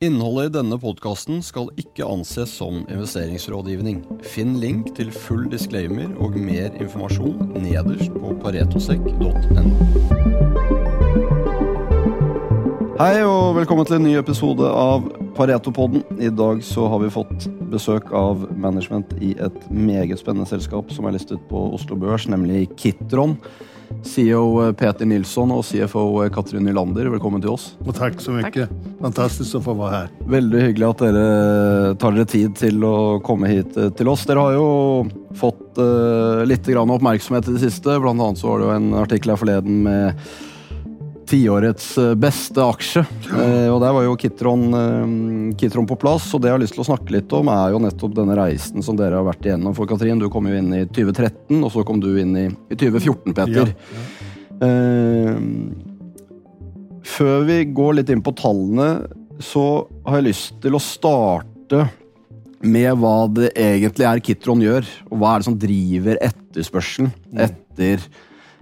Innholdet i denne podkasten skal ikke anses som investeringsrådgivning. Finn link til full disclaimer og mer informasjon nederst på paretosekk.no. Hei og velkommen til en ny episode av Paretopodden. I dag så har vi fått besøk av management i et meget spennende selskap som er listet på Oslo Børs, nemlig Kitron. CEO Peter Nilsson og CFO Katrin Nylander, velkommen til oss. Och tack så mycket. Fantastiskt att få vara här. Veldig hyggelig at dere tar dere tid til å komme hit eh, til oss. Dere har jo fått uh, litt grann oppmerksomhet i det siste. Blant annet så var det jo en artikkel her forleden med tiårets eh, beste aksje. Eh, og Der var jo Kitron, eh, Kitron på plass. og Det jeg har lyst til å snakke litt om, er jo nettopp denne reisen som dere har vært igjennom. For Katrin, du kom jo inn i 2013, og så kom du inn i, i 2014, Peter. Ja, Eh, før vi går litt inn på tallene, så har jeg lyst til å starte med hva det egentlig er Kitron gjør, og hva er det som driver etterspørselen etter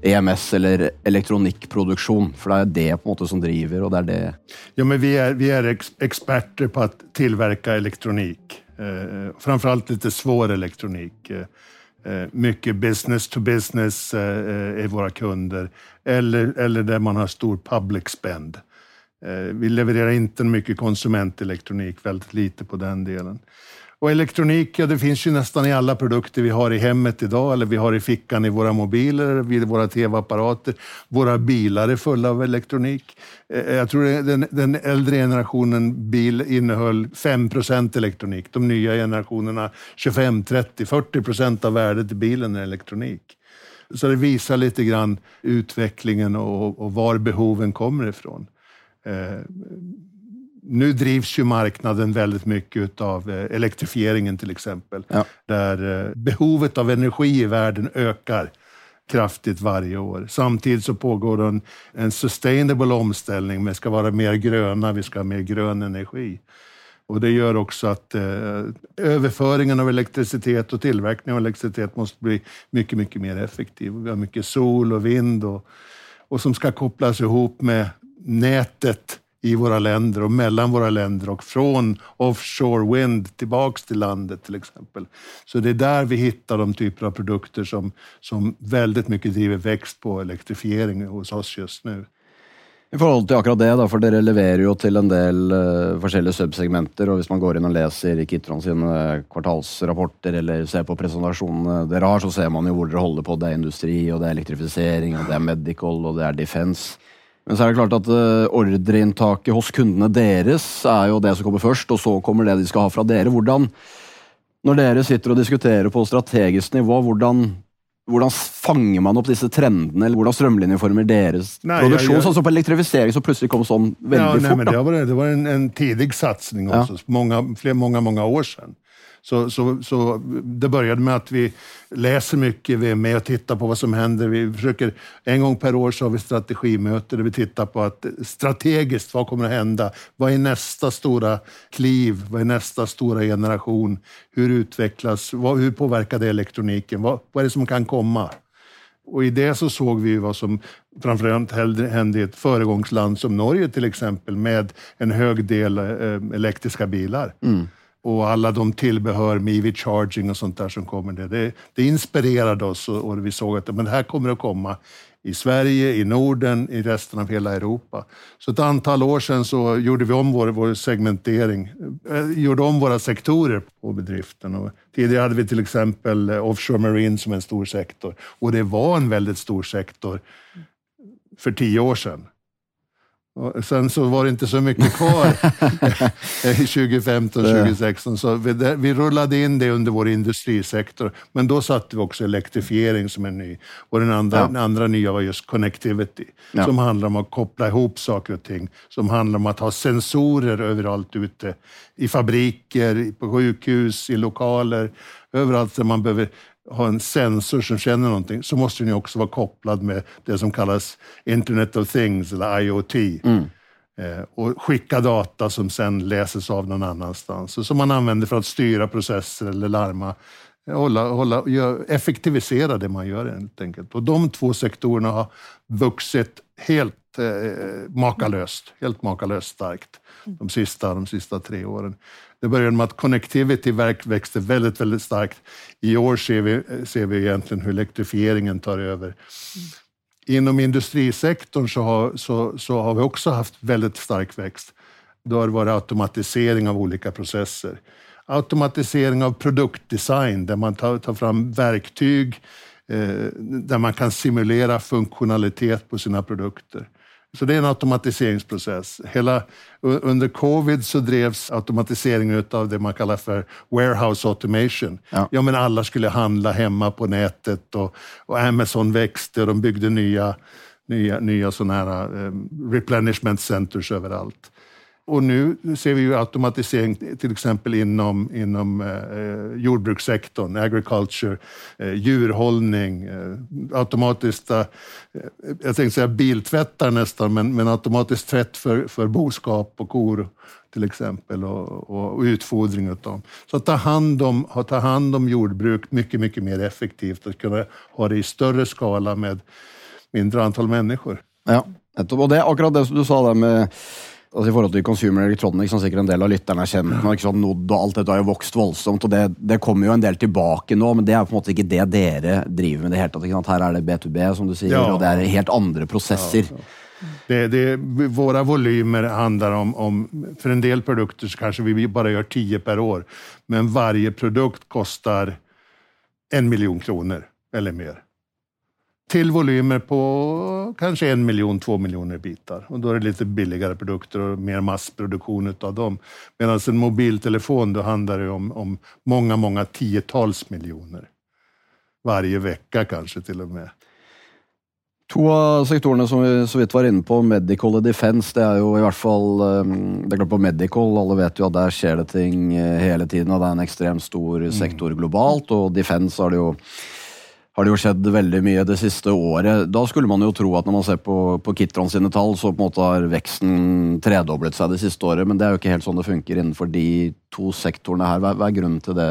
EMS eller elektronikproduktion, för det är det på måte som driver, och det är det Ja, men vi är, vi är ex, experter på att tillverka elektronik. Eh, framförallt lite svår elektronik. Eh, eh mycket business to business eh, eh är våra kunder. Eller, eller där man har stor public spend. Eh, vi levererar inte mycket konsumentelektronik, väldigt lite på den delen. Och elektronik, ja, det finns ju nästan i alla produkter vi har i hemmet idag, eller vi har i fickan i våra mobiler, vid våra tv-apparater. Våra bilar är fulla av elektronik. Eh, eh, jag tror den, den äldre generationen bil innehöll 5% elektronik. De nya generationerna 25, 30, 40 procent av värdet i bilen är elektronik. Så det visar lite grann utvecklingen och, och var behoven kommer ifrån. Eh, nu drivs ju marknaden väldigt mycket av eh, elektrifieringen till exempel. Ja. Där eh, behovet av energi i världen ökar kraftigt varje år. Samtidigt så pågår en, en sustainable omställning. Vi ska vara mer gröna, vi ska ha mer grön energi. Och det gör också att eh, överföringen av elektricitet och tillverkningen av elektricitet måste bli mycket, mycket mer effektiv. Vi har mycket sol och vind och, och som ska kopplas ihop med nätet i våra länder och mellan våra länder och från offshore wind tillbaks till landet till exempel. Så det är där vi hittar de typer av produkter som, som väldigt mycket driver växt på elektrifiering hos oss just nu. I forhold til akkurat det, da, for dere leverer jo til en del uh, forskjellige subsegmenter, og hvis man går inn og leser Kitron sine eh, kvartalsrapporter eller ser på presentasjonene eh, dere har, så ser man jo hvor dere holder på. Det er industri, og det er elektrifisering, og det er medical, og det er defense. Men så er det klart at eh, ordreinntaket hos kundene deres er jo det som kommer først, og så kommer det de skal ha fra dere. Hvordan, når dere sitter og diskuterer på strategisk nivå, hvordan hvordan fanger man opp disse trendene, eller hvordan strømlinjeformer deres Nei, produksjon? jeg- jeg- Sånn som på elektrifisering som plutselig kom sånn Ja, veldig nej, fort. men det, var, det var en, en tidig satsning Ja. också, många, fler, många, många år sedan. Så, så, så det började med att vi läser mycket, vi är med och tittar på vad som händer. Vi försöker, en gång per år så har vi strategimöte där vi tittar på att strategiskt, vad kommer att hända? Vad är nästa stora kliv? Vad är nästa stora generation? Hur utvecklas, vad, hur påverkar det elektroniken? Vad, vad är det som kan komma? Och i det så såg vi vad som framförallt hände- hände i ett föregångsland som Norge till exempel med en hög del eh, elektriska bilar. Mm. Och alla de tillbehör med EV charging och sånt där som kommer. Det, det, det inspirerade oss och, och vi såg att men det här kommer att komma i Sverige, i Norden, i resten av hela Europa. Så ett antal år sedan så gjorde vi om vår, vår segmentering, äh, gjorde om våra sektorer på bedriften. Och tidigare hade vi till exempel eh, offshore marine som en stor sektor och det var en väldigt stor sektor för tio år sedan. Och sen så var det inte så mycket kvar i 2015, 2016, så vi, där- vi rullade in det under vår industrisektor. Men då satte vi också elektrifiering som en ny. Och den andra, Ja. den andra nya var just connectivity, Ja. som handlar om att koppla ihop saker och ting. Som handlar om att ha sensorer överallt ute. I fabriker, på sjukhus, i lokaler, överallt där man behöver ha en sensor som känner någonting, så måste den ju också vara kopplad med det som kallas Internet of Things, eller IoT. Eh, och skicka data som sen läses av någon annanstans. Och som man använder för att styra processer eller larma. Hålla, hålla, effektivisera det man gör helt enkelt. Och de två sektorerna har vuxit helt eh, makalöst, helt makalöst starkt de sista, de sista tre åren. Det började med att connectivity växte väldigt, väldigt starkt. I år ser vi, ser vi egentligen hur elektrifieringen tar över. Inom industrisektorn så har, så, så har vi också haft väldigt stark växt. Då har det varit automatisering av olika processer. Automatisering av produktdesign, där man tar, tar fram verktyg eh, där man kan simulera funktionalitet på sina produkter. Så det är en automatiseringsprocess. Hela, under covid så drevs automatiseringen av det man kallar för warehouse automation. Ja. ja men alla skulle handla hemma på nätet och, och Amazon växte och de byggde nya, nya, nya såna här um, replenishment centers överallt. Och nu ser vi ju automatisering till exempel inom, inom eh, jordbrukssektorn, agriculture, eh, djurhållning, eh, automatiskt, eh, jag tänkte säga biltvättar nästan, men, men automatisk tvätt för, för boskap och kor till exempel och, och, och utfodring av dem. Så att ta hand, om, ta hand om jordbruk mycket, mycket mer effektivt och kunna ha det i större skala med mindre antal människor. Ja, och det är akkurat det som du sa där med Altså I forhold til Consumer Electronics, som sikkert en del av lytterne er kjent med, ikke sant, Nod og alt dette har jo vokst voldsomt, og det, det, kommer jo en del tilbake nå, men det er på en måte ikke det dere driver med. det hele tatt? Her er det B2B, som du sier, ja. og det er helt andre prosesser. Ja, ja. Det, det, våra volymer handlar om, om, för en del produkter så kanske vi bara gör 10 per år, men varje produkt kostar en miljon kronor eller mer till volymer på kanske en miljon, två miljoner bitar. Och då är det lite billigare produkter och mer massproduktion av dem. Medan en mobiltelefon, då handlar det om, om många, många tiotals miljoner. Varje vecka kanske till och med. Två av sektorerna som vi så vidt var inne på, medical och defense, det är ju i alla fall ehm, det är klart På medical, alla vet ju att där sker det ting eh, hela tiden, och det är en extremt stor sektor globalt. Och defense har det ju har det jo skjedd veldig mye det siste året. Da skulle man jo tro at når man ser på, på Kitron sine tall, så på en måte har veksten tredoblet seg det siste året. Men det er jo ikke helt sånn det funker innenfor de to sektorene her. Hva, hva är grunnen till det,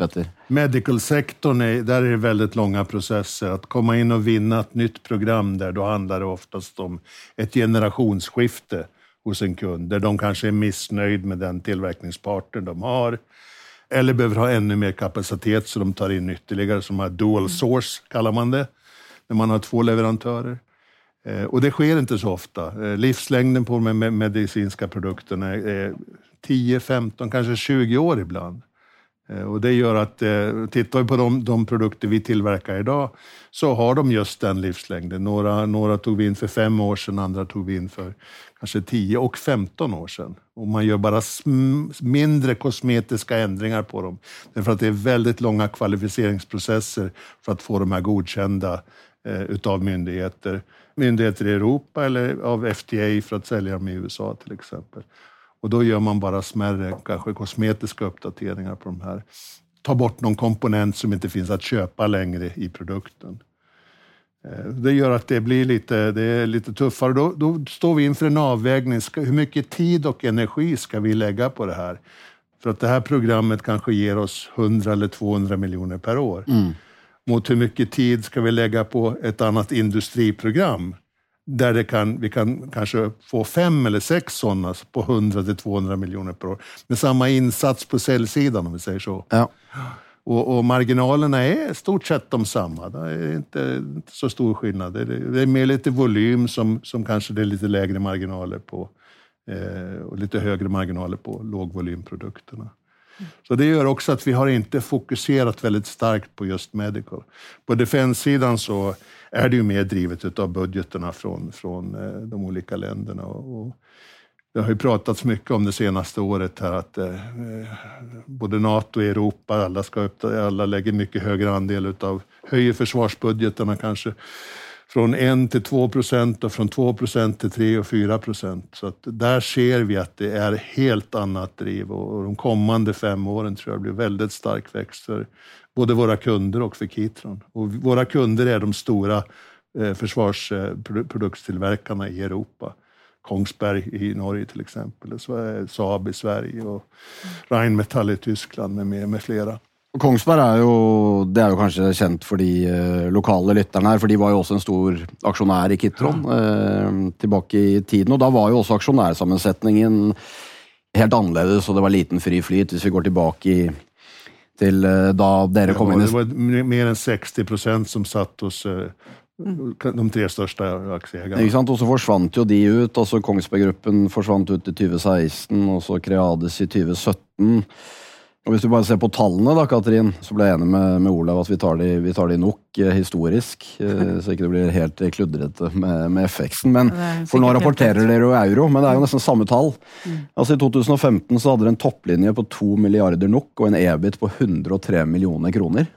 Petter? Medical-sektorn, där är det väldigt långa processer. Att komma in och vinna ett nytt program där, då handlar det oftast om ett generationsskifte hos en kund, där de kanske är missnöjd med den tillverkningspartner de har eller behöver ha ännu mer kapacitet så de tar in ytterligare, som här dual source kallar man det, när man har två leverantörer. Eh, och det sker inte så ofta. Eh, livslängden på de medicinska produkterna är 10, 15, kanske 20 år ibland. Eh, och det gör att, tittar vi på de, de, produkter vi tillverkar idag, så har de just den livslängden. Några, några tog vi in för fem år sedan, andra tog vi in för kanske 10 och 15 år sedan. Och man gör bara mindre kosmetiska ändringar på dem. Därför att det är väldigt långa kvalificeringsprocesser för att få de här godkända eh, utav myndigheter. Myndigheter i Europa eller av FDA för att sälja dem i USA till exempel. Och då gör man bara smärre, kanske kosmetiska uppdateringar på de här. Ta bort någon komponent som inte finns att köpa längre i produkten. Eh, det gör att det blir lite, det är lite tuffare. Då, då står vi inför en avvägning. Hur mycket tid och energi ska vi lägga på det här? För att det här programmet kanske ger oss 100 eller 200 miljoner per år. Mm. Mot hur mycket tid ska vi lägga på ett annat industriprogram? Där det kan, vi kan kanske få fem eller sex sådana på 100 till 200 miljoner per år. Med samma insats på säljsidan om vi säger så. Ja. Och, och, marginalerna är stort sett de samma. Det är inte, inte så stor skillnad. Det är, det är mer lite volym som, som kanske det är lite lägre marginaler på eh, och lite högre marginaler på lågvolymprodukterna. Så det gör också att vi har inte fokuserat väldigt starkt på just medical. På defenssidan så är det ju mer drivet av budgeterna från, från eh, de olika länderna. Och, och det har ju pratats mycket om det senaste året här att eh, både NATO och Europa, alla, ska upp, alla lägger mycket högre andel utav, höjer försvarsbudgetarna kanske från 1 till 2 procent och från 2 procent till 3 och 4 procent. Så att där ser vi att det är helt annat driv och, och de kommande fem åren tror jag blir väldigt stark växt för både våra kunder och för Kitron. Och våra kunder är de stora eh, försvarsproduktstillverkarna i Europa. Kongsberg i Norge till exempel, Saab i Sverige och Rheinmetall i Tyskland med, med, med flera. Kongsberg er jo, det er jo kanskje kjent for de eh, lokale lytterne her, for de var jo også en stor aksjonær i Kitron eh, tilbake i tiden. Og da var jo også aksjonærsammensetningen helt annerledes, og det var liten fri flyt. Hvis vi går tilbake i, til eh, da dere kom Ja, inn i det var mer än 60 procent som satt hos eh, de tre största aktieägarna. Ikke sant? Og så forsvant jo de ut. altså Kongsberg Gruppen forsvant ut i 2016, og så Creades i 2017. Og Hvis du bare ser på tallene, da, Katrin, så ble jeg enig med, med Olav at vi tar de, vi tar de nok eh, historisk. Eh, så ikke det blir helt kludrete med, med FX-en. Men, for nå rapporterer dere jo euro, men det er jo nesten samme tall. Altså I 2015 så hadde dere en topplinje på 2 milliarder NOK og en EBIT på 103 millioner kroner.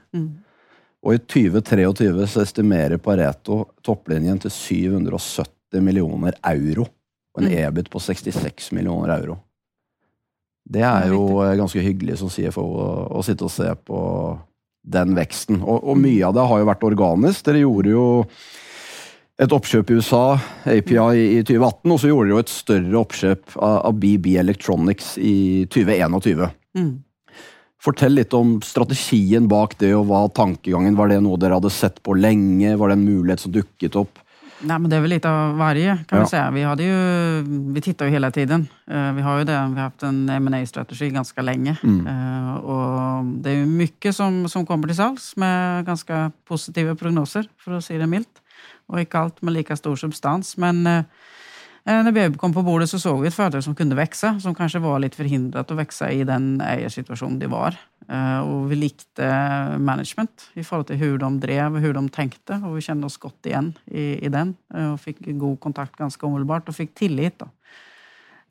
Og i 2023 så estimerer Pareto topplinjen til 770 millioner euro. Og en EBIT på 66 millioner euro. Det Det jo eh, ganske hyggelig som CFO å sitte og se på den veksten. Og, og mye av det har jo vært organisk. Dere gjorde jo et oppkjøp i USA, API, i 2018, og så gjorde dere jo et større oppkjøp av, av BB Electronics i 2021. Mm. Fortell litt om strategien bak det, og hva tankegangen Var det noe dere hadde sett på länge? Var det en mulighet som dukket opp? Nej, men det är väl lite av varje kan Ja. vi säga. Vi, hade ju, vi tittar ju hela tiden. Eh, Vi har ju det, vi har haft en ma strategi ganska länge. Eh, Och det är ju mycket som, som kommer till sals med ganska positiva prognoser, för att säga det milt. Och inte allt med lika stor substans. Men eh, eh, när vi kom på bordet så såg vi ett företag som kunde växa, som kanske var lite förhindrat att växa i den ägarsituation det var. Eh, Och vi likte management i förhållande till hur de drev och hur de tänkte. Och vi kände oss gott igen i, i den eh, och fick god kontakt ganska omedelbart och fick tillit. Då.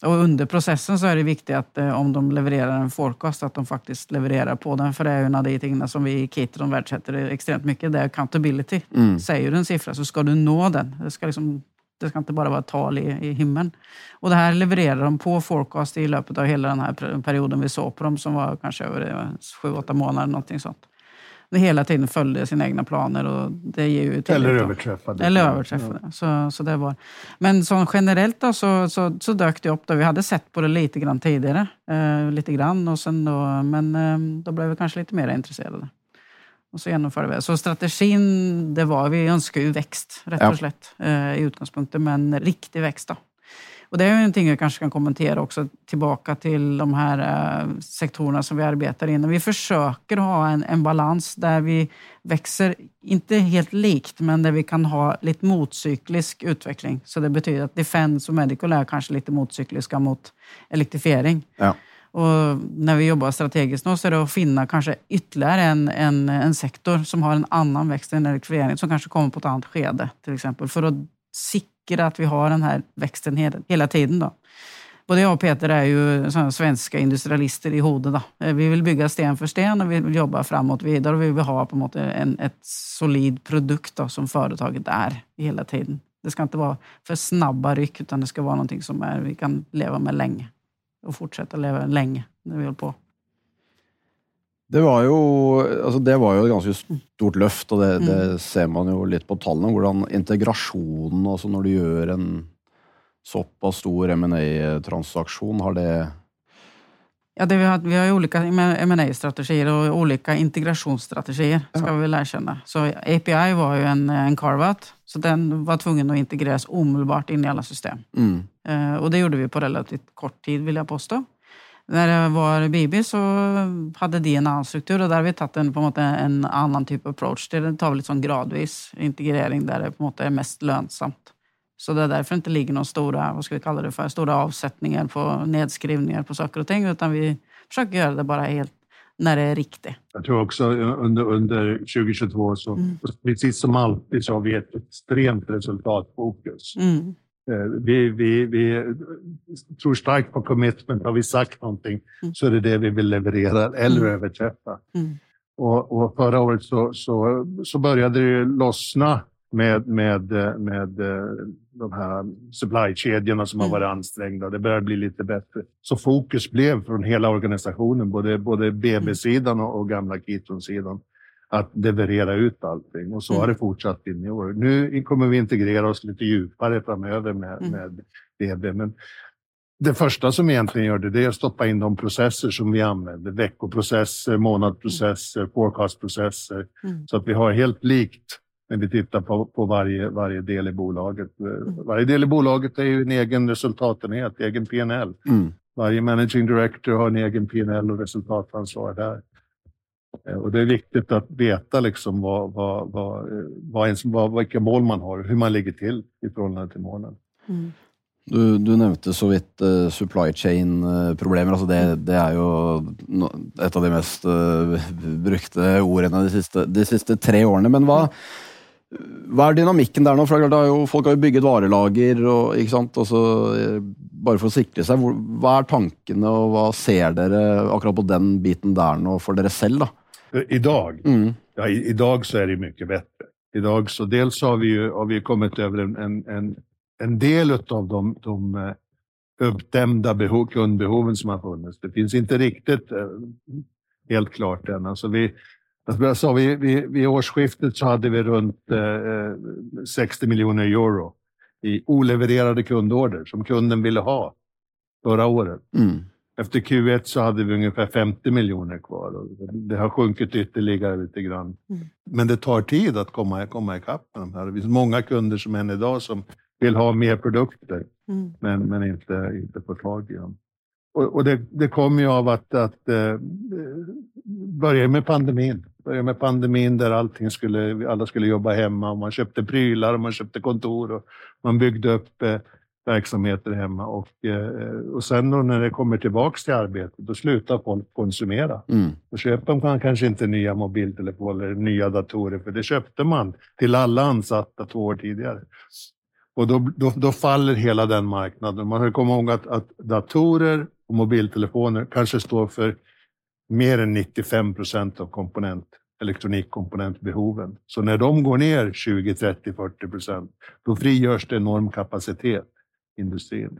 Och under processen så är det viktigt att eh, om de levererar en forecast, att de faktiskt levererar på den. För det är ju en av de tingene som vi i Kitron värdesätter extremt mycket. Det är accountability. Säger du en siffra så ska du nå den. Det ska, liksom, det ska inte bara vara tal i, i himlen. Och det här levererar de på forecast i löpet av hela den här per- perioden vi såg på dem som var kanske över eh, sju, åtta månader, någonting sånt. Det hela tiden följde sina egna planer och det ger ju. Eller överträffade. Eller överträffade. Så, så det var. Men som generellt då, så, så, så dök det upp. Då. Vi hade sett på det lite grann tidigare. Eh, lite grann. Och sen då, men eh, då blev vi kanske lite mer intresserade. Och så genomförde vi det. Så strategin, det var, vi önskar ju växt rätt Ja. och slätt eh, i utgångspunkten. Men riktig växt då. Och det är ju någonting jag kanske kan kommentera också tillbaka till de här eh, sektorerna som vi arbetar inom. Vi försöker ha en, en balans där vi växer, inte helt likt, men där vi kan ha lite motcyklisk utveckling. Så det betyder att defense och medical är kanske lite motcykliska mot elektrifiering. Ja. Och när vi jobbar strategiskt nu så är det att finna kanske ytterligare en, en, en sektor som har en annan växt än elektrifiering, som kanske kommer på ett annat skede till exempel, för att sikra att vi har den här växten hela, hela tiden. Då. Både jag och Peter är ju såna svenska industrialister i hodet. Då. Vi vill bygga sten för sten och vi vill jobba framåt vidare och vi vill ha på en, måte en ett solid produkt då, som företaget är hela tiden. Det ska inte vara för snabba ryck utan det ska vara någonting som är, vi kan leva med länge och fortsätta leva länge när vi håller på. Det var jo, altså det var jo et ganske stort løft, og det, det ser man jo litt på tallene. Hvordan integrasjonen, altså når du gjør en såpass stor M&A-transaksjon, har det Ja, det vi, har, vi har ju olika ma strategier och olika integrationsstrategier, ska vi väl erkänna. Så API var ju en, en carve-out, så den var tvungen att integreras omedelbart in i alla system. mm. Eh, och det gjorde vi på relativt kort tid, vill jag påstå. När det var BB så hade de en annan struktur och där har vi tagit en, på måte, en annan typ av approach. Det tar vi sån gradvis integrering där det på måte är mest lönsamt. Så det är därför det inte ligger några stora, vad ska vi kalla det för, stora avsättningar på nedskrivningar på saker och ting, utan vi försöker göra det bara helt när det är riktigt. Jag tror också under, under 2022, så, Mm. precis som alltid, så har vi ett extremt resultatfokus. Mm. Eh, Vi, vi, vi tror starkt på commitment. Har vi sagt någonting Mm. så är det det vi vill leverera eller Mm. överträffa. Mm. Och, och förra året så, så, så började det lossna med, med, med eh, de här supply-kedjorna som har Mm. varit ansträngda. Det börjar bli lite bättre. Så fokus blev från hela organisationen, både, både BB-sidan och, gamla Kitron-sidan, att leverera ut allting. Och så Mm. har det fortsatt in i år. Nu kommer vi integrera oss lite djupare framöver med, Mm. med BB. Men det första som egentligen gör det, det är att stoppa in de processer som vi använder. Veckoprocesser, månadsprocesser, forecastprocesser. Mm. Så att vi har helt likt när vi tittar på, på varje, varje del i bolaget. Mm. Varje del i bolaget är ju en egen resultatenhet, egen PNL. Mm. Varje managing director har en egen PNL och resultatansvar där. Eh, och det är viktigt att veta liksom vad, vad, vad, vad, ens, vad, vilka mål man har, hur man ligger till i förhållande till målen. Mm. Du, du, nevnte så vidt uh, supply chain-problemer. altså det, det, er jo no, et av de mest uh, brukte ordene de siste, de siste, tre årene. Men hva, hva er dynamikken der nå? For det er jo, Folk har jo bygget varelager. og, ikke sant? Og så, uh, bare for å sikre seg. Hvor, hva er tankene, og hva ser dere akkurat på den biten der nå for dere selv? da? I dag? Mm. Ja, i, i, dag så är det mycket bättre. I dag så dels har vi, ju, har vi kommit över en, en, en en del av de, de eh, uppdämda behov, kundbehoven som har funnits. Det finns inte riktigt eh, helt klart än. Alltså vi, jag sa, vi, vi, vid årsskiftet så hade vi runt eh, 60 miljoner euro i olevererade kundorder som kunden ville ha förra året. Mm. Efter Q1 så hade vi ungefär 50 miljoner kvar. Och det har sjunkit ytterligare lite grann. Mm. Men det tar tid att komma, komma ikapp med de här. Det finns många kunder som än idag som vill ha mer produkter, mm. men, men inte, inte får tag i dem. Och, och det, det kommer ju av att, att eh, börja med pandemin. Börja med pandemin där allting skulle, alla skulle jobba hemma och man köpte prylar och man köpte kontor och man byggde upp eh, verksamheter hemma. Och, eh, och sen då när det kommer tillbaks till arbetet, då slutar folk konsumera. Mm. Då köper man kanske inte nya mobiltelefoner eller nya datorer, för det köpte man till alla ansatta två år tidigare. Och då, då, då, faller hela den marknaden. Man ska komma ihåg att, att datorer och mobiltelefoner kanske står för mer än 95 procent av komponent, elektronikkomponentbehoven. Så när de går ner 20, 30, 40 procent, då frigörs det enorm kapacitet i industrin.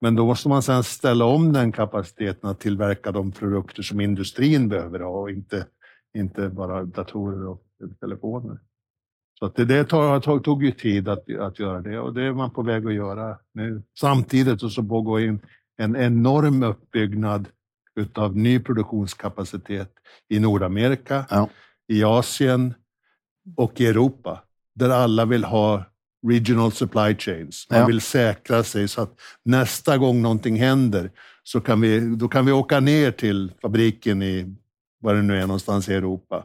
Men då måste man sedan ställa om den kapaciteten att tillverka de produkter som industrin behöver ha och inte, inte bara datorer och telefoner. Så att det, det tog, tog ju tid att, att göra det och det är man på väg att göra nu. Samtidigt så pågår en enorm uppbyggnad utav ny produktionskapacitet i Nordamerika, ja. i Asien och i Europa, där alla vill ha regional supply chains. Man ja. vill säkra sig så att nästa gång någonting händer så kan vi, då kan vi åka ner till fabriken i, var det nu är någonstans i Europa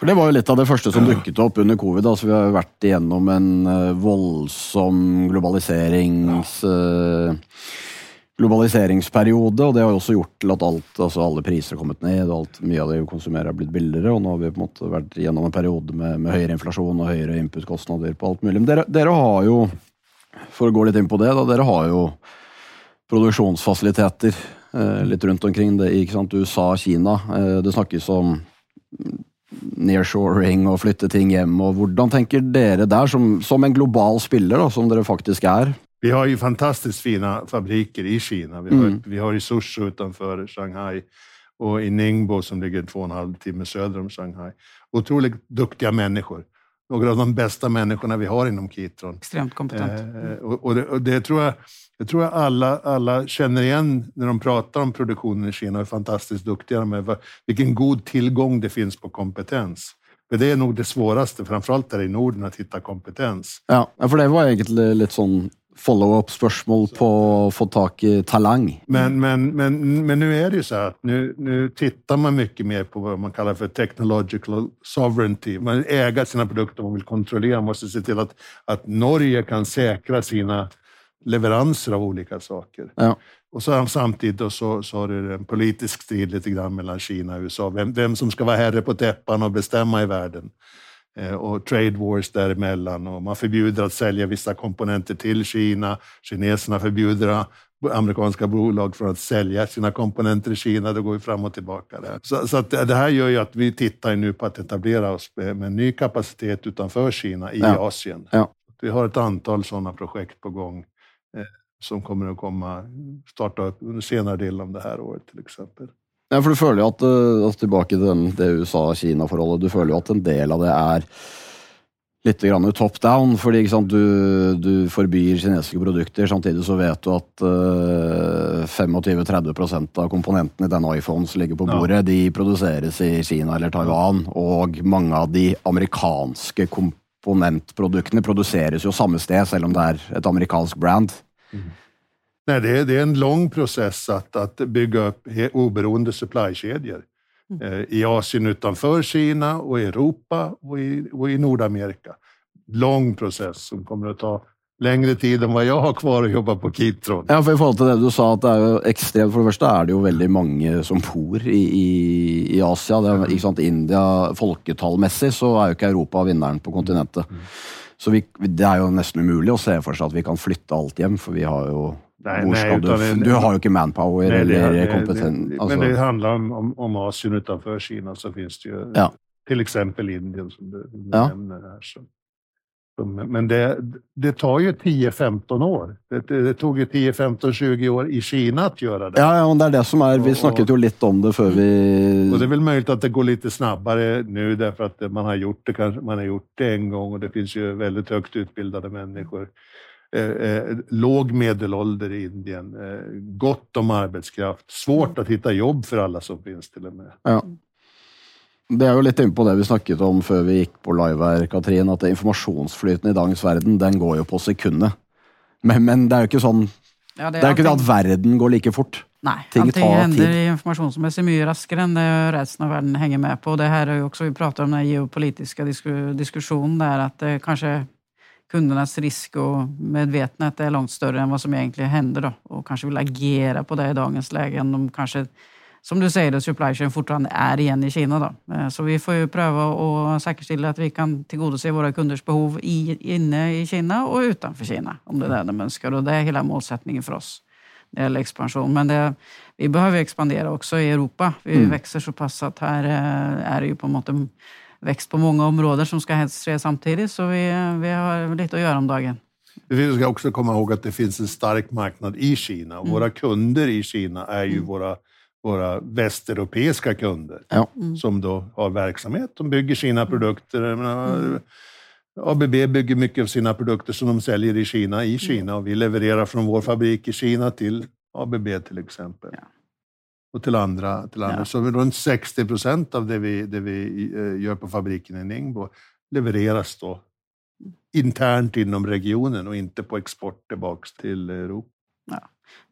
For Det var jo litt av det første som dukket opp under covid. altså Vi har vært igjennom en uh, voldsom globaliserings... Uh, globaliseringsperiode, og det har jo også gjort til at alt, altså alle priser har kommet ned, og alt, mye av det vi konsumerer har blitt billigere, og nå har vi på en måte vært gjennom en periode med, med høyere inflasjon og høyere inputkostnader på alt mulig. Men dere, dere, har jo, for å gå litt inn på det, da, dere har jo produksjonsfasiliteter eh, litt rundt omkring det, ikke sant? USA, Kina. Eh, det snakkes om nearshoring og flytte ting hjem. og Hvordan tenker dere der, som, som en global spiller, da, som dere faktisk er? Vi har ju fantastiskt fina fabriker i Kina. Vi har, mm. vi har i Suzhou utanför Shanghai och i Ningbo som ligger två och en halv timme söder om Shanghai. Otroligt duktiga människor. Några av de bästa människorna vi har inom Kitron. Extremt kompetent. Eh, och, och, det, och det tror jag det tror jag alla, alla känner igen när de pratar om produktionen i Kina är fantastiskt duktiga med vilken god tillgång det finns på kompetens. För det är nog det svåraste, framförallt där i Norden, att hitta kompetens. Ja, för det var egentligen lite sån follow-up-spørsmål på att få tag i talang. Men, men, men, men nu är det ju så att nu, nu tittar man mycket mer på vad man kallar för technological sovereignty. Man äger sina produkter, man vill kontrollera, man måste se till att, att Norge kan säkra sina leveranser av olika saker. Ja. Och så, samtidigt så, så har det en politisk strid lite grann mellan Kina och USA. Vem, vem som ska vara herre på täppan och bestämma i världen. Eh, och trade wars däremellan. Och man förbjuder att sälja vissa komponenter till Kina. Kineserna förbjuder amerikanska bolag från att sälja sina komponenter i Kina. Det går ju fram och tillbaka. Där. Så, så det här gör ju att vi tittar nu på att etablera oss med, med ny kapacitet utanför Kina i ja. Asien. Ja. Vi har ett antal sådana projekt på gång Eh, som kommer att komma, starta upp under senare delen av det här året till exempel. Ja, for du føler jo at, eh, altså tilbake til den, det USA-Kina-forholdet, du føler jo at en del av det er litt grann top down, fordi sant, du, du, forbyr kinesiske produkter. Samtidig så vet du at uh, 25-30% av komponentene i denne iPhonen som ligger på bordet, ja. de produseres i Kina eller Taiwan. Og mange av de amerikanske komponentproduktene produseres jo samme sted, selv om det er et amerikansk brand. Mm. Nej, det, är, det är en lång process att, att bygga upp oberoende supplykedjor. Mm. Eh, I Asien utanför Kina och i Europa och i, och i Nordamerika. Lång process som kommer att ta längre tid än vad jag har kvar att jobba på Kitron. Ja, for I forhold til det du sa, at det jo ekstremt For det første er det jo veldig mange som bor i, i, i er, ikke sant, India, Folketallmessig så er jo ikke Europa vinneren på kontinentet. Mm. Så vi, det er jo nesten umulig å se for seg at vi kan flytte alt hjem, for vi har jo Nej, nej, du, det, du har ju inte manpower nej, eller det, kompetens. Alltså. Men det handlar om, om, Asien utanför Kina så finns det ju ja. till exempel Indien som du, ja. nämner här. Så. Men det, det tar ju 10-15 år. Det, det, tog ju 10, 15, 20 år i Kina att göra det. Ja, ja det är det som är. Vi snackade ju lite om det för vi... Och det är väl möjligt att det går lite snabbare nu därför att man har gjort det, kanske, man har gjort det en gång och det finns ju väldigt högt utbildade människor Eh, eh, låg medelålder i Indien, eh, gott om arbetskraft, svårt att hitta jobb för alla som finns till och med. Ja. Det är ju lite in på det vi snakket om før vi gick på live här, Katrin, att informasjonsflyten i dagens värld, den går ju på sekunder. Men, men det är ju inte sånn ja, Det är, det är inte att världen går lika fort. Nej, Ting allting händer tid. informationsmässigt mycket raskare än det resten av världen hänger med på. Det här är ju också, vi pratar om den geopolitiska diskussionen där, att det kanske kundernas risk och medvetenhet är långt större än vad som egentligen händer då, och kanske vill agera på det i dagens läge än de kanske som du säger, supply chain fortfarande är igen i Kina. Då. Eh, så vi får ju pröva att säkerställa att vi kan tillgodose våra kunders behov i, inne i Kina och utanför Kina, om det är det de önskar. Och det är hela målsättningen för oss när det gäller expansion. Men det, vi behöver expandera också i Europa. Vi mm. växer så pass att här eh, är det ju på något växt på många områden som ska ske samtidigt, så vi, vi har lite att göra om dagen. Vi ska också komma ihåg att det finns en stark marknad i Kina. Mm. Våra kunder i Kina är ju mm. våra, våra västeuropeiska kunder ja. mm. som då har verksamhet. De bygger sina mm. produkter. Mm. ABB bygger mycket av sina produkter som de säljer i Kina, i mm. Kina och vi levererar från vår fabrik i Kina till ABB till exempel. Ja och till andra. Till andra. Ja. Så runt 60 procent av det vi, det vi eh, gör på fabriken i Ningbo levereras då internt inom regionen och inte på export tillbaks till Europa. Ja.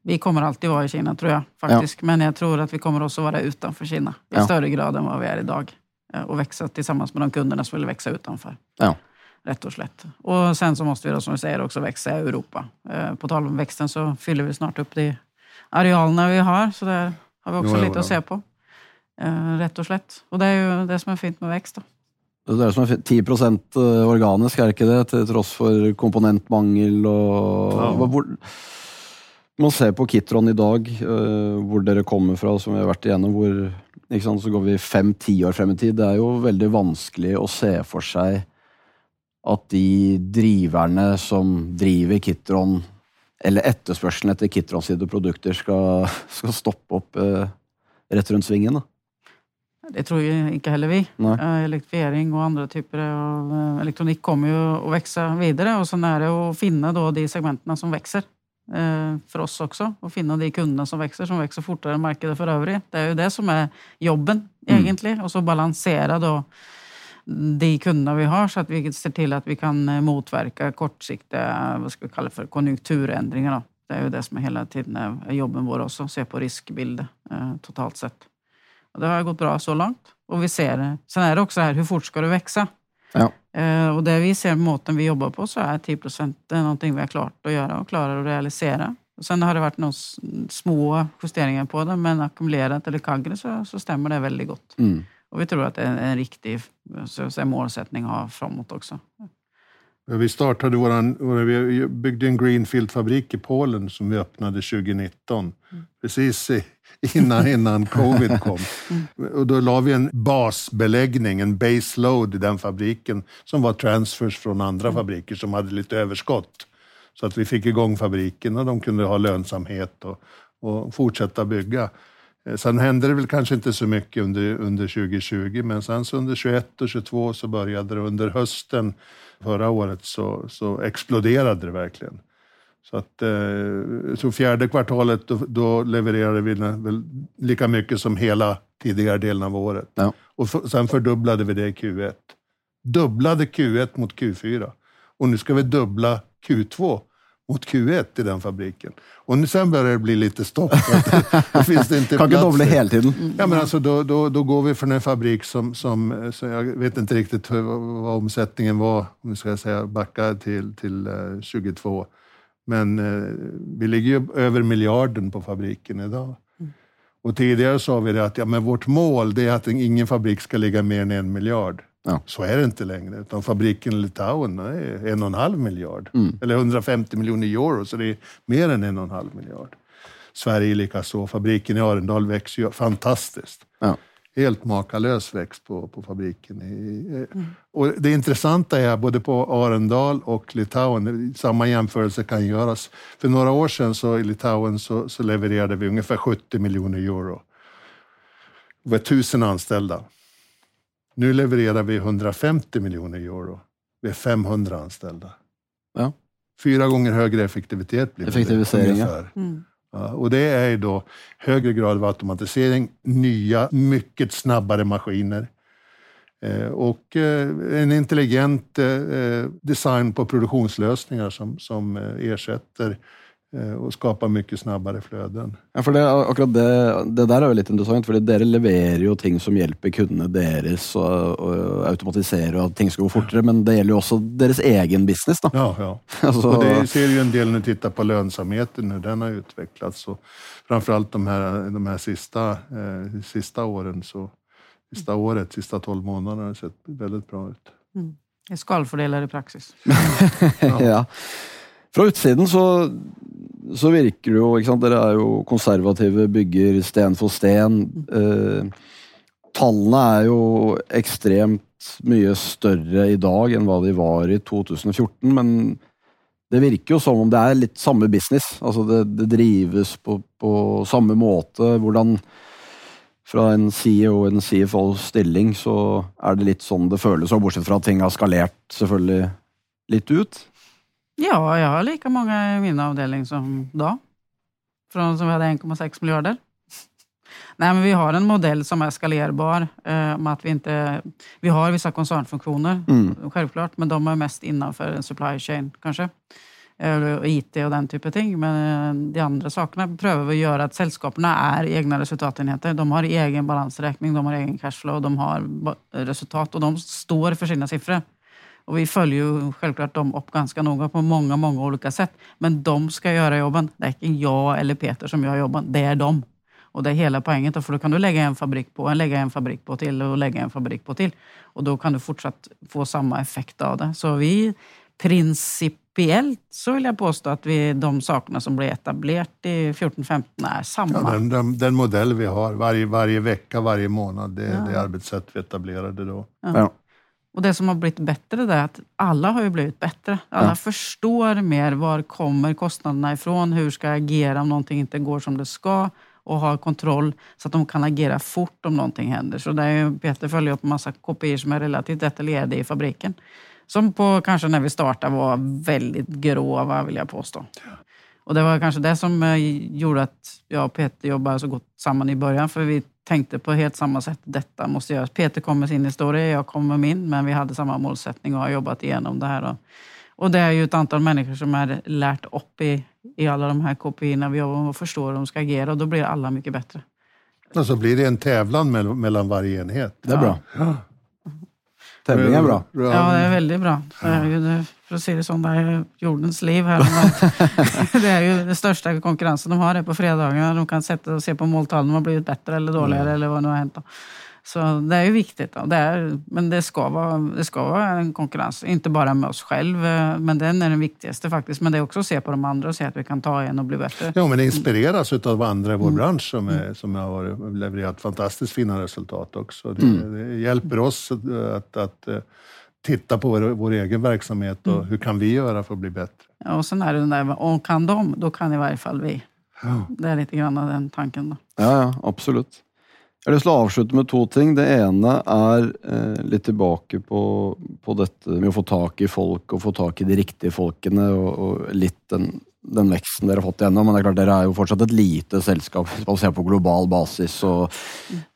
Vi kommer alltid vara i Kina tror jag faktiskt. Ja. Men jag tror att vi kommer också vara utanför Kina i ja. större grad än vad vi är idag. Eh, och växa tillsammans med de kunderna som vill växa utanför. Ja. Rätt och slätt. Och sen så måste vi då som du säger också växa i Europa. Eh, på tal om växten så fyller vi snart upp de arealerna vi har. Så där har vi också jo, lite jo, att se på. Uh, rätt och slätt. Och det är ju det som är fint med växt. Då. Det är som är 10 procent eh, organisk, är det inte det? Till trots för komponentmangel och... Ja. Hvor, man ser på Kitron idag, uh, var dere kommer från, som vi har varit igenom, hvor, sant, så går vi fem-ti år fram i tid. Det är ju väldigt vanskligt att se för sig att de drivarna som driver Kitron eller etterspørselen etter Kitron sine produkter skal, skal stoppe opp eh, rett rundt svingen? da? Det tror ju inte heller vi. Nej. Eh, elektrifiering och andra typer av eh, elektronik kommer ju att växa vidare och sen är det att finna då de segmenten som växer eh, för oss också och finna de kunderna som växer, som växer fortare än marknaden för övrigt. Det är ju det som är jobben mm. egentligen och så balansera då de kunderna vi har så att vi ser till att vi kan eh, motverka kortsiktiga vad ska vi kalla för, konjunkturändringar. Det är ju det som är hela tiden jobben vår också, se på riskbilder eh, totalt sett. Och det har gått bra så långt. Och vi ser, sen är det också här, hur fort ska det växa? Ja. Eh, och det vi ser måten vi jobbar på så är 10 procent någonting vi har klart att göra och klarar att realisera. Och sen har det varit några små justeringar på det, men ackumulerat eller kagre så, så stämmer det väldigt gott. Mm. Och vi tror att det är en riktig så säga, målsättning att ha framåt också. Vi startade våran, vi byggde en Greenfield-fabrik i Polen som vi öppnade 2019. Mm. Precis innan, innan covid kom. Mm. Och då la vi en basbeläggning, en base load i den fabriken som var transfers från andra mm. fabriker som hade lite överskott. Så att vi fick igång fabriken och de kunde ha lönsamhet och, och fortsätta bygga. Eh, sen hände det väl kanske inte så mycket under, under 2020, men sen under 21 och 22 så började det. Under hösten förra året så, så exploderade det verkligen. Så att eh, så fjärde kvartalet, då, då levererade vi väl lika mycket som hela tidigare delen av året. Ja. Och sen fördubblade vi det i Q1. Dubblade Q1 mot Q4. Och nu ska vi dubbla Q2 mot Q1 i den fabriken. Och nu sen börjar det bli lite stopp. då finns det inte kan plats. Kan hela tiden. Ja, men alltså, då, då, då går vi från en fabrik som, som så jag vet inte riktigt vad omsättningen var, om vi ska säga backa till, till 22. Eh, men eh, vi ligger ju över miljarden på fabriken idag. Mm. Och tidigare sa vi det att ja, men vårt mål det är att ingen fabrik ska ligga mer än en miljard. Ja. Så är det inte längre. Utan fabriken i Litauen är en och en halv miljard. Mm. Eller 150 miljoner euro, så det är mer än en och en halv miljard. Sverige likaså. Fabriken i Arendal växer ju fantastiskt. Ja. Helt makalös växt på, på fabriken. Mm. Och det intressanta är både på Arendal och Litauen, samma jämförelse kan göras. För några år sedan så i Litauen så, så levererade vi ungefär 70 miljoner euro. Vi var tusen anställda. Nu levererar vi 150 miljoner euro. Vi är 500 anställda. Ja. Fyra gånger högre effektivitet blir Effektivisering, det. Mm. Ja, och det är då högre grad av automatisering, nya, mycket snabbare maskiner eh, och eh, en intelligent eh, design på produktionslösningar som, som ersätter och skapar mycket snabbare flöden. Ja, för det, akkurat det, det där är ju lite intressant, för dere levererar ju ting som hjälper kunderna deras och, och automatisera och att ting ska gå fortare, men det gäller ju också deras egen business. Då. Ja, ja. alltså... och det ser ju en del när du tittar på lönsamheten, hur den har utvecklats. Och framförallt de här, de här sista, eh, sista åren, så, sista året, sista tolv månaderna har sett väldigt bra ut. Mm. Skalfördelar i praxis. ja. ja. Fra utsiden så så virker det jo ikke sant? Dere er jo konservative, bygger sten for sten. Eh, tallene er jo ekstremt mye større i dag enn hva de var i 2014, men det virker jo som om det er litt samme business. Altså det, det drives på, på, samme måte. Hvordan fra en CEO og en CFO-stilling så er det litt sånn det føles, og bortsett fra at ting har skalert selvfølgelig litt ut. Ja, jag har lika många i min avdelning som då. Från som vi hade 1,6 miljarder. Nej, men vi har en modell som är skalerbar. Eh, att vi, inte, vi har vissa koncernfunktioner, mm. självklart, men de är mest innanför en supply chain kanske. Eller IT och den typen av ting. Men eh, de andra sakerna prövar vi göra att sällskaperna är egna resultatenheter. De har egen balansräkning, de har egen cashflow, de har resultat och de står för sina siffror. Och vi följer ju självklart dem upp ganska noga på många, många olika sätt. Men de ska göra jobben. Det är inte jag eller Peter som gör jobben, det är de. Och det är hela poängen. För då kan du lägga en fabrik på, lägga en fabrik på till och lägga en fabrik på till. Och då kan du fortsatt få samma effekt av det. Så vi principiellt så vill jag påstå att vi, de sakerna som blir etablerat i 14-15 är samma. Ja, den, den, den, modell vi har varje, varje vecka, varje månad, det är ja. det arbetssätt vi etablerade då. Ja. Och det som har blivit bättre är att alla har ju blivit bättre. Alla ja. förstår mer var kommer kostnaderna ifrån, hur ska jag agera om någonting inte går som det ska och har kontroll så att de kan agera fort om någonting händer. Så där är Peter följer upp en massa kopior som är relativt detaljerade i fabriken. Som på kanske när vi startade var väldigt grova vill jag påstå. Och det var kanske det som eh, gjorde att jag och Peter jobbade så gott samman i början. För vi tänkte på helt samma sätt. Detta måste göras. Peter kom med sin historia, jag kom med min. Men vi hade samma målsättning och har jobbat igenom det här. Och det är ju ett antal människor som är lärt upp i, i alla de här KPI vi jobbar med och förstår hur de ska agera. Och då blir alla mycket bättre. Och så blir det en tävlan mellan varje enhet. Det är bra. Ja. Tävling är bra. Ja, det är väldigt bra. Ju, för att se det som det är jordens liv här. det är ju den största konkurrensen de har är på fredagarna. De kan sätta och se på måltalen om de har blivit bättre eller dåligare mm. eller vad nu har hänt. Då. Så det är ju viktigt. Då. Det är, men det ska, vara, det ska vara en konkurrens, inte bara med oss själva. Men den är den viktigaste faktiskt. Men det är också att se på de andra och se att vi kan ta en och bli bättre. Ja, men inspireras av andra i vår mm. bransch som, är, som har levererat fantastiskt fina resultat också. Det, mm. det hjälper oss att, att, att eh, titta på vår, vår, egen verksamhet och mm. hur kan vi göra för att bli bättre. Ja, och sen är det den där, och kan de, då kan i varje fall vi. Det är lite grann den tanken. Då. Ja, ja, lyst til å avslutte med to ting. Det ene er eh, litt tilbake på, på, dette med å få tak i folk og få tak i de riktige folkene, og, og litt den, den, veksten dere har fått igjennom. Men det er klart, dere er jo fortsatt et lite selskap hvis man ser på global basis. Og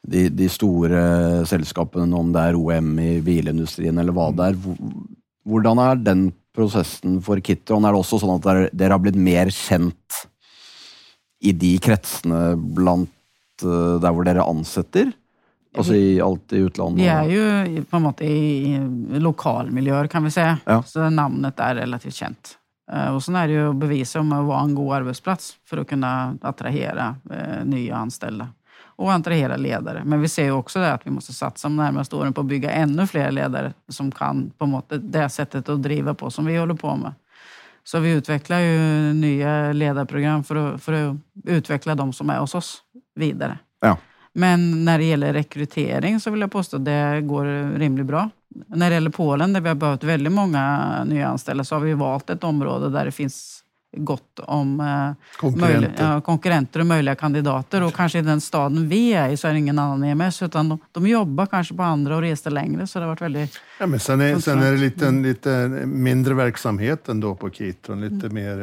de, de store selskapene, om det er OM i bilindustrien eller hva det er. Hvordan er den prosessen for Kitron? Er det også sånn at dere, dere har blitt mer kjent i de kretsene blant uh, der hvor dere ansetter? Altså i alt i utlandet? Vi är ju på en måte i lokalmiljöer kan vi säga. Ja. Så namnet är relativt känt. Uh, och sen är det ju att bevisa om att vara en god arbetsplats för att kunna attrahera uh, nya anställda och attrahera ledare. Men vi ser också det att vi måste satsa de närmaste åren på att bygga ännu fler ledare som kan på det sättet att driva på som vi håller på med. Så vi utvecklar ju nya ledarprogram för att, för att utveckla de som är hos oss vidare. Ja. Men när det gäller rekrytering så vill jag påstå att det går rimligt bra. När det gäller Polen där vi har behövt väldigt många nya anställda så har vi valt ett område där det finns gott om eh, konkurrenter. Ja, konkurrenter och möjliga kandidater. Och kanske i den staden vi är i så är det ingen annan EMS utan de, de jobbar kanske på andra och reser längre. Så det har varit väldigt... Ja, men sen, är, sen är det lite, mm. lite mindre verksamhet ändå på Kitron. Lite mm. mer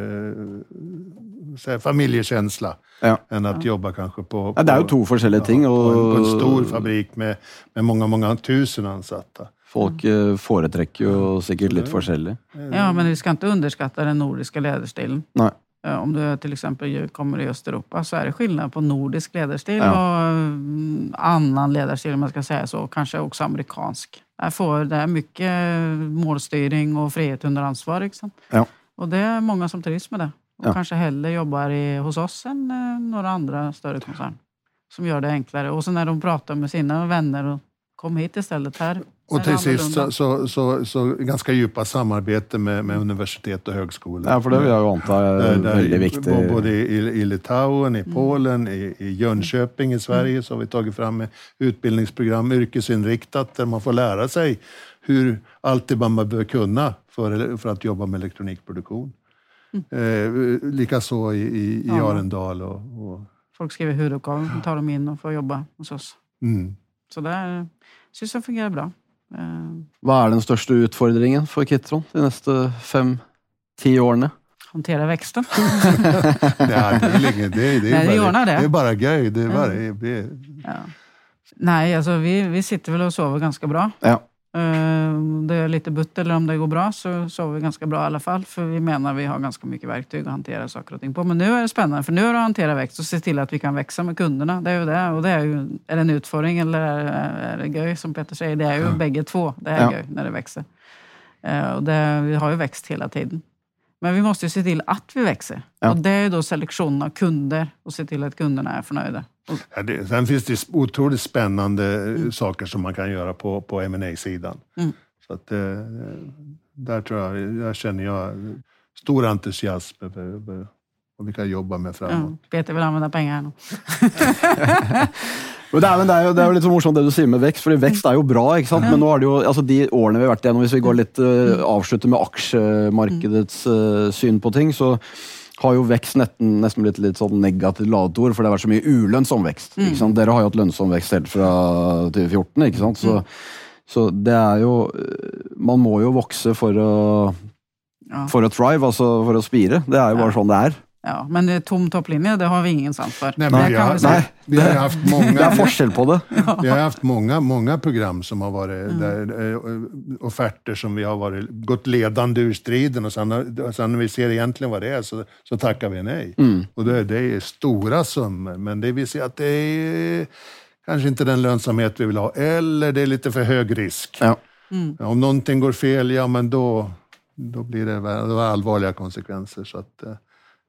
eh, familjekänsla ja. än att ja. jobba kanske på... på ja, det är ju två olika ting. Och... På, en, på en stor fabrik med, med många, många tusen ansatta. Folk eh, foretrekker jo sikkert litt forskjellig. Ja, men vi ska inte underskatta den nordiska ledarstilen. Nej. Om du till exempel kommer i Östeuropa så är det skillnad på nordisk ledarstil ja. och mm, annan ledarstil, om man ska säga så. Kanske också amerikansk. Där får, det är mycket målstyrning och frihet under ansvar. Liksom. Ja. Och det är många som trivs med det. Och ja. kanske hellre jobbar i, hos oss än eh, några andra större koncerner. Som gör det enklare. Och så när de pratar med sina vänner och kom hit istället här. Och till sist så, så, så, så, ganska djupa samarbete med, med universitet och högskolor. Ja, för det vill jag anta är väldigt viktigt. Både i, i Litauen, i mm. Polen, i, i Jönköping i Sverige mm. så har vi tagit fram utbildningsprogram yrkesinriktat där man får lära sig hur allt det man behöver kunna för, för att jobba med elektronikproduktion. Mm. Eh, Likaså i, i, i ja. Arendal. Och, och... Folk skriver huvuduppgaven, tar dem in och får jobba hos oss. Mm. Så där syns det fungerar bra. Eh, Vad är den största utmaningen för Kitron de nästa fem, tio åren? Hantera växten. det är, inget, det, är, det, är Nej, bara, det. det är bara göj. Det är bara, det ja. Nej, alltså vi, vi sitter väl och sover ganska bra. Ja. Eh, det är lite butt eller om det går bra så sover vi ganska bra i alla fall. För vi menar att vi har ganska mycket verktyg att hantera saker och ting på. Men nu är det spännande för nu är det att hantera växt och se till att vi kan växa med kunderna. Det är ju det. Och det är ju, är det en utfordring eller är det göj som Peter säger? Det är ju ja. bägge två. Det är ja. göj när det växer. Eh, och det, vi har ju växt hela tiden. Men vi måste ju se till att vi växer. Ja. Och det är då selektionen av kunder och se till att kunderna är förnöjda. Ja, det, sen finns det otroligt spännande mm. saker som man kan göra på, på ma sidan mm. Så att, eh, där tror jag, där känner jag stor entusiasm över vad vi kan jobba med framåt. Ja, Peter vill använda pengar nu. det, er, det, er jo, det er jo litt så morsomt det du sier med vekst, for vekst er jo bra. ikke sant? Men nå er det jo, altså de årene vi har vært igjennom, hvis vi går litt uh, avslutter med aksjemarkedets uh, syn på ting, så har jo vekst nesten, nesten blitt litt sånn negativt ladet ord, for det har vært så mye ulønnsom vekst. ikke sant? Dere har jo hatt lønnsom vekst helt fra 2014, ikke sant? Så, så det er jo Man må jo vokse for å, for å thrive, altså for å spire. Det er jo bare sånn det er. Ja, men tom topplinje, det har vi ingen sans för. Nej, men vi, har, nej, vi har haft många... Det är forskel på det. Ja. Vi har haft många, många program som har varit mm. där, eh, offerter som vi har varit, gått ledande ur striden och sen, sen när vi ser egentligen vad det är så, så tackar vi nej. Mm. Och det, det är stora summor, men det vi ser att det är kanske inte den lönsamhet vi vill ha, eller det är lite för hög risk. Ja. Mm. Om någonting går fel, ja men då, då blir det, det allvarliga konsekvenser. Så att,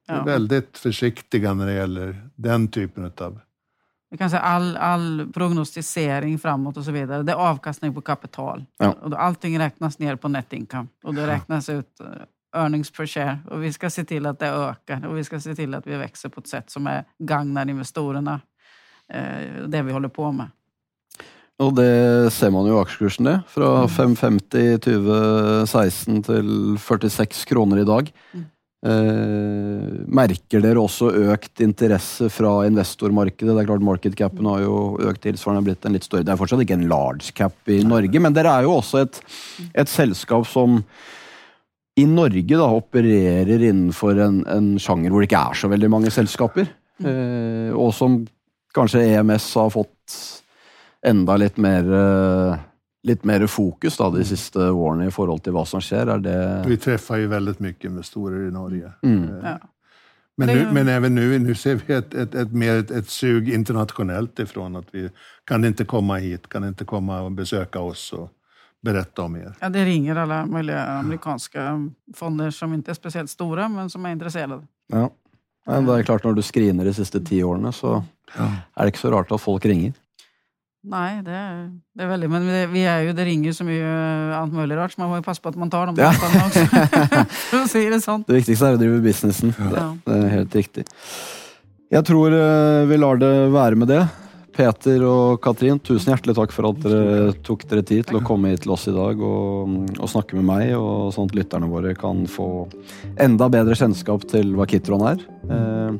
ja. väldigt försiktiga när det gäller den typen av... Vi kan säga all, all prognostisering framåt och så vidare, det är avkastning på kapital. Ja. Och då allting räknas ner på net income och det räknas ut eh, earnings per share. Och vi ska se till att det ökar och vi ska se till att vi växer på ett sätt som är gagnar investorerna. Eh, det vi håller på med. Och det ser man ju i aksjekursen, det. Från 5,50 2016 till 46 kronor idag. Mm. Eh, merker dere også økt interesse fra investormarkedet? Det er klart Market capen har jo økt tilsvarende, blitt en litt større. Det er fortsatt ikke en large cap i Norge, men dere er jo også et, et selskap som i Norge da opererer innenfor en, en, sjanger hvor det ikke er så veldig mange selskaper. Eh, og som kanskje EMS har fått enda litt mer eh, litt mer fokus da, de siste årene i forhold til hva som skjer? Er det Vi treffer jo veldig mye investorer i Norge. Mm. Eh, ja. Men, nu, men även nu, nu ser vi ett, ett, ett mer ett, ett sug internationellt ifrån att vi kan inte komma hit, kan inte komma och besöka oss och berätta om er. Ja, det ringer alla möjliga amerikanska fonder som inte är speciellt stora men som är intresserade. Ja. Men det är klart, när du screener de sista tio åren så ja. är det inte så rart att folk ringer. Nej, det är, det är väldigt, men det, vi är ju, det ringer så mycket allt möjligt rart så man får ju passa på att man tar de ja. också. Att säga det sånt. Det viktigaste är att driva businessen. Ja. Det, är helt riktigt. Jag tror eh, vi lar det vara med det. Peter och Katrin, tusen hjärtligt tack för att ni tog er tid till att komma hit till oss idag och, och snacka med mig och sånt att våra kan få ända bättre kännskap till vad Kitron är. Eh,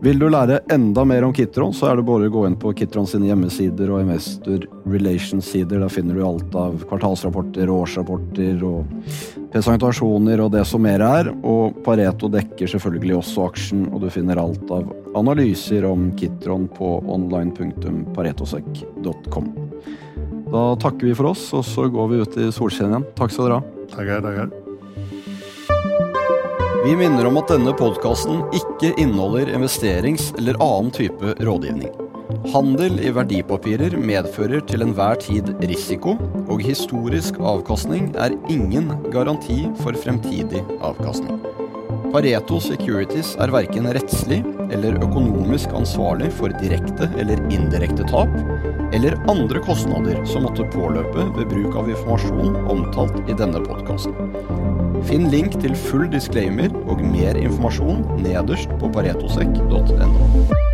vill du lära ända mer om Kitron så är det bara att gå in på Kitrons hemsidor och Investor Relations-sidor. Där finner du allt av kvartalsrapporter, årsrapporter och presentationer och det som mer är. Och Pareto täcker självklart också aktien och du finner allt av analyser om Kitron på online.paretosec.com. Då tackar vi för oss och så går vi ut i solskenet Tack så du ha. Tackar, tackar. Vi minner om at denne podkasten ikke inneholder investerings- eller annen type rådgivning. Handel i verdipapirer medfører til enhver tid risiko, og historisk avkastning er ingen garanti for fremtidig avkastning. Pareto Securities er verken rettslig eller økonomisk ansvarlig for direkte eller indirekte tap, eller andre kostnader som måtte påløpe ved bruk av informasjon omtalt i denne podkasten. Finn link til full disclaimer og mer informasjon nederst på paretosek.no.